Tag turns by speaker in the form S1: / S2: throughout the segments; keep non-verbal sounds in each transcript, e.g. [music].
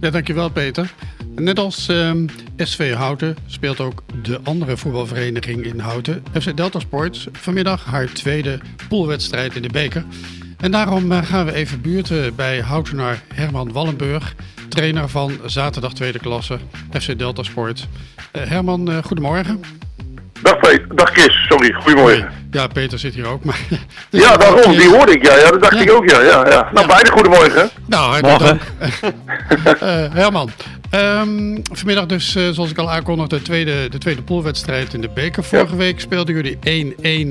S1: Ja, dankjewel Peter. Net als ehm, SV Houten speelt ook de andere voetbalvereniging in Houten, FC Delta Sports, vanmiddag haar tweede poolwedstrijd in de beker. En daarom eh, gaan we even buurten bij Houtenaar Herman Wallenburg, trainer van zaterdag tweede klasse FC Delta Sports. Uh, Herman, uh, goedemorgen.
S2: Dag, Chris, sorry, goedemorgen.
S1: Ja, Peter zit hier ook. Maar [laughs]
S2: ja, daarom, die hoorde ik, ja, ja dat dacht ja. ik ook, ja. ja, ja. Nou, ja. beide goedemorgen.
S1: Nou, hartelijk dank. uh, Herman, um, vanmiddag dus, uh, zoals ik al aankondigde, de tweede, de tweede poolwedstrijd in de beker. Vorige week speelden jullie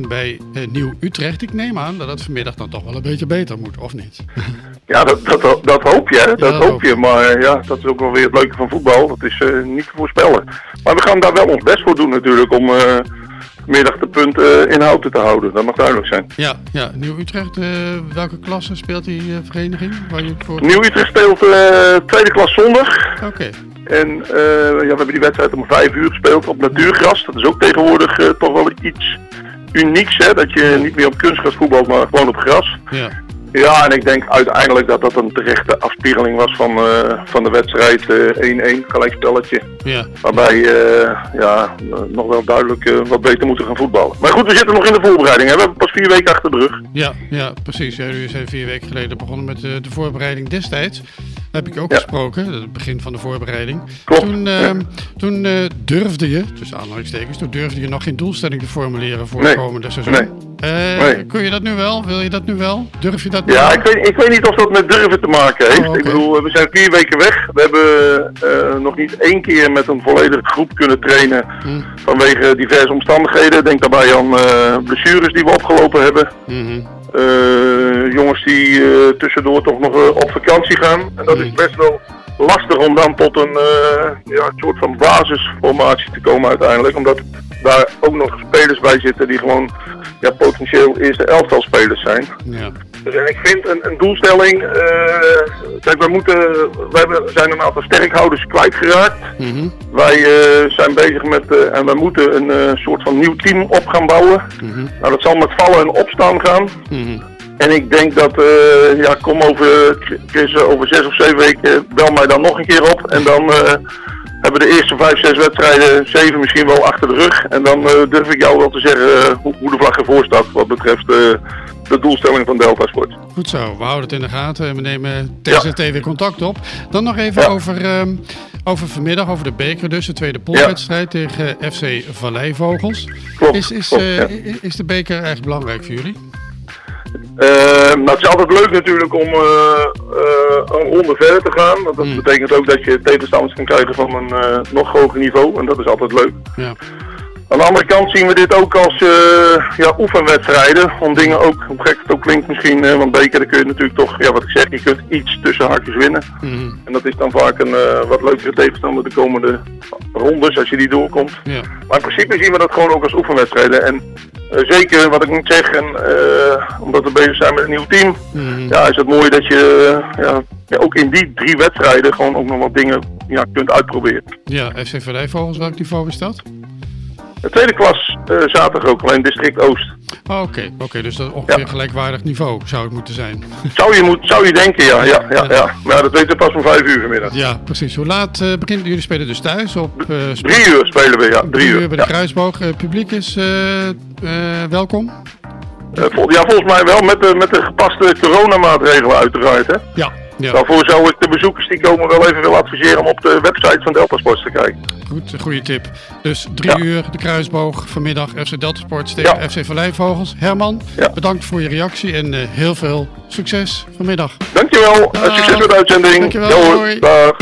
S1: 1-1 bij uh, Nieuw-Utrecht. Ik neem aan dat het vanmiddag dan toch wel een beetje beter moet, of niet? [laughs]
S2: Ja, dat, dat, dat hoop je, hè? dat hoop, hoop je. Maar ja, dat is ook wel weer het leuke van voetbal. Dat is niet te voorspellen. Maar we gaan daar wel ons best voor doen natuurlijk om middag de punten in houten te houden. Dat mag duidelijk zijn.
S1: Ja, ja. Nieuw-Utrecht, uh, welke klasse speelt die uh, vereniging? Waar je voor...
S2: Nieuw-Utrecht speelt tweede klas zondag.
S1: Oké. Okay.
S2: En ja, we hebben die wedstrijd om vijf uur gespeeld op natuurgras. Dat is ook tegenwoordig toch wel iets unieks, hè? Dat je niet meer op kunstgras voetbalt, maar gewoon op gras.
S1: Ja.
S2: Ja, en ik denk uiteindelijk dat dat een terechte afspiegeling was van, uh, van de wedstrijd 1-1, uh, gelijkspelletje.
S1: Ja.
S2: Waarbij uh, ja, nog wel duidelijk wat beter moeten gaan voetballen. Maar goed, we zitten nog in de voorbereiding. Hè? We hebben pas vier weken achter de rug.
S1: Ja, ja precies. Jullie zijn vier weken geleden begonnen met de, de voorbereiding destijds. Heb ik ook ja. gesproken, het begin van de voorbereiding.
S2: Klopt.
S1: Toen, ja. toen durfde je, tussen aanhalingstekens, toen durfde je nog geen doelstelling te formuleren voor
S2: nee.
S1: het komende seizoen.
S2: Nee. Nee.
S1: Kun je dat nu wel? Wil je dat nu wel? Durf je dat
S2: ja, ik weet, ik weet niet of dat met durven te maken heeft. Oh, okay. Ik bedoel, we zijn vier weken weg. We hebben uh, nog niet één keer met een volledige groep kunnen trainen
S1: mm.
S2: vanwege diverse omstandigheden. Denk daarbij aan uh, blessures die we opgelopen hebben.
S1: Mm -hmm.
S2: uh, jongens die tussendoor toch nog op vakantie gaan. En dat mm. is best wel lastig om dan tot een ja, soort van basisformatie te komen uiteindelijk. Omdat daar ook nog spelers bij zitten die gewoon ja, potentieel eerste elftal spelers zijn.
S1: Ja.
S2: Dus en ik vind een, een doelstelling, uh, kijk wij moeten, wij zijn een aantal sterkhouders kwijtgeraakt.
S1: Mm -hmm.
S2: Wij uh, zijn bezig met, uh, en wij moeten een soort van nieuw team op gaan bouwen.
S1: Mm -hmm.
S2: Nou dat zal met vallen en opstaan gaan.
S1: Mm -hmm.
S2: En ik denk dat, ja kom over, Chris, over zes of zeven weken, bel mij dan nog een keer op. En dan hebben de eerste vijf, zes wedstrijden, zeven misschien wel achter de rug. En dan uh, durf ik jou wel te zeggen uh, hoe, hoe, de vlag ervoor staat wat betreft uh, de doelstelling van Delta Sport.
S1: Goed zo, we houden het in de gaten en we nemen TZT ja. weer contact op. Dan nog even
S2: Ja.
S1: over, um, over vanmiddag, over de beker dus, de tweede poolwedstrijd tegen FC Valleivogels.
S2: Klopt,
S1: Is, is,
S2: klopt,
S1: eh, is de beker erg belangrijk voor jullie?
S2: Eh, nou, het is altijd leuk natuurlijk om eh, eh, een ronde verder te gaan. Want dat
S1: Mm.
S2: betekent ook dat je tegenstanders kan krijgen van een eh, nog hoger niveau. En dat is altijd leuk.
S1: Ja.
S2: Aan de andere kant zien we dit ook als eh, ja, oefenwedstrijden. Om dingen ook, hoe gek het ook klinkt misschien, eh, want beker dan kun je natuurlijk toch, ja wat ik zeg, je kunt iets tussen haakjes winnen.
S1: Mhm.
S2: En dat is dan vaak een eh, wat leukere tegenstander de komende rondes als je die doorkomt.
S1: Ja.
S2: Maar in principe zien we dat gewoon ook als oefenwedstrijden. En zeker wat ik moet zeggen, omdat we bezig zijn met een nieuw team,
S1: Mhm.
S2: ja, is het mooi dat je ja, ja, ook in die drie wedstrijden gewoon ook nog wat dingen ja, kunt uitproberen.
S1: ja, FC Valleivogels, welk niveau is dat?
S2: De tweede klas eh, zaterdag ook, alleen district Oost.
S1: Oh, Oké, oké, dus dat is ongeveer
S2: Ja.
S1: gelijkwaardig niveau zou het moeten zijn.
S2: Zou je, moet, zou je denken, ja, ja, ja, ja. Maar dat weten we pas om vijf uur vanmiddag.
S1: Ja, precies. Hoe laat eh begint jullie spelen dus thuis? Op sp-
S2: Drie uur spelen we, ja. Drie uur.
S1: bij de. Kruisboog. Eh, publiek is welkom?
S2: Vol- ja, volgens mij wel met de, met de gepaste coronamaatregelen uiteraard. Hè.
S1: Ja. Ja.
S2: Daarvoor zou ik de bezoekers die komen wel even willen adviseren om op de website van Delta Sports te kijken.
S1: Goed, een goede tip. Dus drie
S2: Ja.
S1: uur de Kruisboog vanmiddag FC Delta Sports tegen
S2: Ja.
S1: FC Valleivogels. Herman, bedankt voor je reactie en eh, heel veel succes vanmiddag.
S2: Dankjewel, succes met de uitzending.
S1: Dankjewel,
S2: dag.